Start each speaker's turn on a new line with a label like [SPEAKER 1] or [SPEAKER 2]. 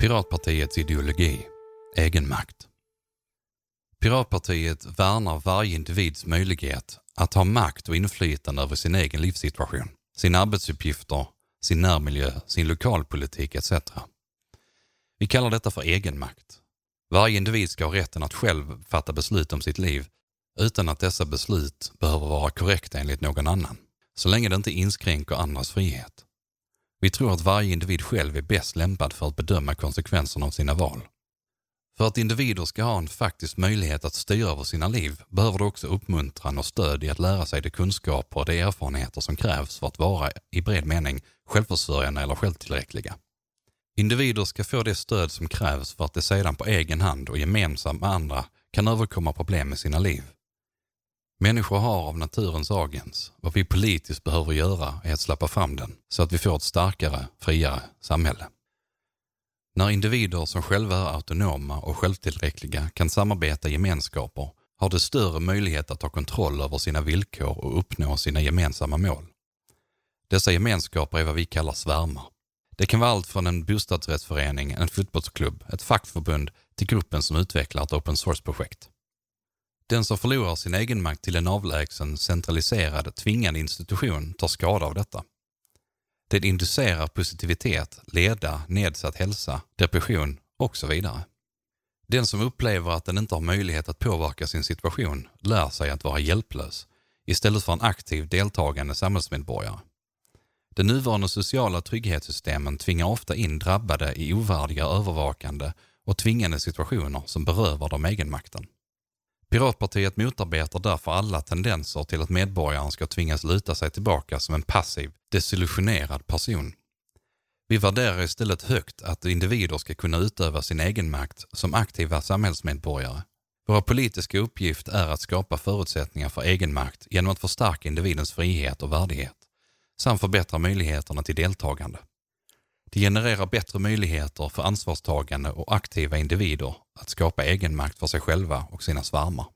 [SPEAKER 1] Piratpartiets ideologi, egenmakt. Piratpartiet värnar varje individs möjlighet att ha makt och inflytande över sin egen livssituation, sina arbetsuppgifter, sin närmiljö, sin lokalpolitik etc. Vi kallar detta för egenmakt. Varje individ ska ha rätten att själv fatta beslut om sitt liv utan att dessa beslut behöver vara korrekta enligt någon annan, så länge det inte inskränker andras frihet. Vi tror att varje individ själv är bäst lämpad för att bedöma konsekvenserna av sina val. För att individer ska ha en faktisk möjlighet att styra över sina liv behöver de också uppmuntran och stöd i att lära sig de kunskaper och de erfarenheter som krävs för att vara, i bred mening, självförsörjande eller självtillräckliga. Individer ska få det stöd som krävs för att de sedan på egen hand och gemensamt med andra kan överkomma problem med sina liv. Människor har av naturens agens. Vad vi politiskt behöver göra är att släppa fram den så att vi får ett starkare, friare samhälle. När individer som själva är autonoma och självtillräckliga kan samarbeta i gemenskaper har de större möjlighet att ta kontroll över sina villkor och uppnå sina gemensamma mål. Dessa gemenskaper är vad vi kallar svärmar. Det kan vara allt från en bostadsrättsförening, en fotbollsklubb, ett fackförbund till gruppen som utvecklar ett open source-projekt. Den som förlorar sin egenmakt till en avlägsen, centraliserad, tvingande institution tar skada av detta. Det inducerar positivitet, leda, nedsatt hälsa, depression och så vidare. Den som upplever att den inte har möjlighet att påverka sin situation lär sig att vara hjälplös istället för en aktiv, deltagande samhällsmedborgare. De nuvarande sociala trygghetssystemen tvingar ofta in drabbade i ovärdiga övervakande och tvingande situationer som berövar dem egenmakten. Piratpartiet motarbetar därför alla tendenser till att medborgaren ska tvingas luta sig tillbaka som en passiv, desillusionerad person. Vi värderar istället högt att individer ska kunna utöva sin egenmakt som aktiva samhällsmedborgare. Vår politiska uppgift är att skapa förutsättningar för egenmakt genom att förstärka individens frihet och värdighet samt förbättra möjligheterna till deltagande. Det genererar bättre möjligheter för ansvarstagande och aktiva individer att skapa egenmakt för sig själva och sina svärmar.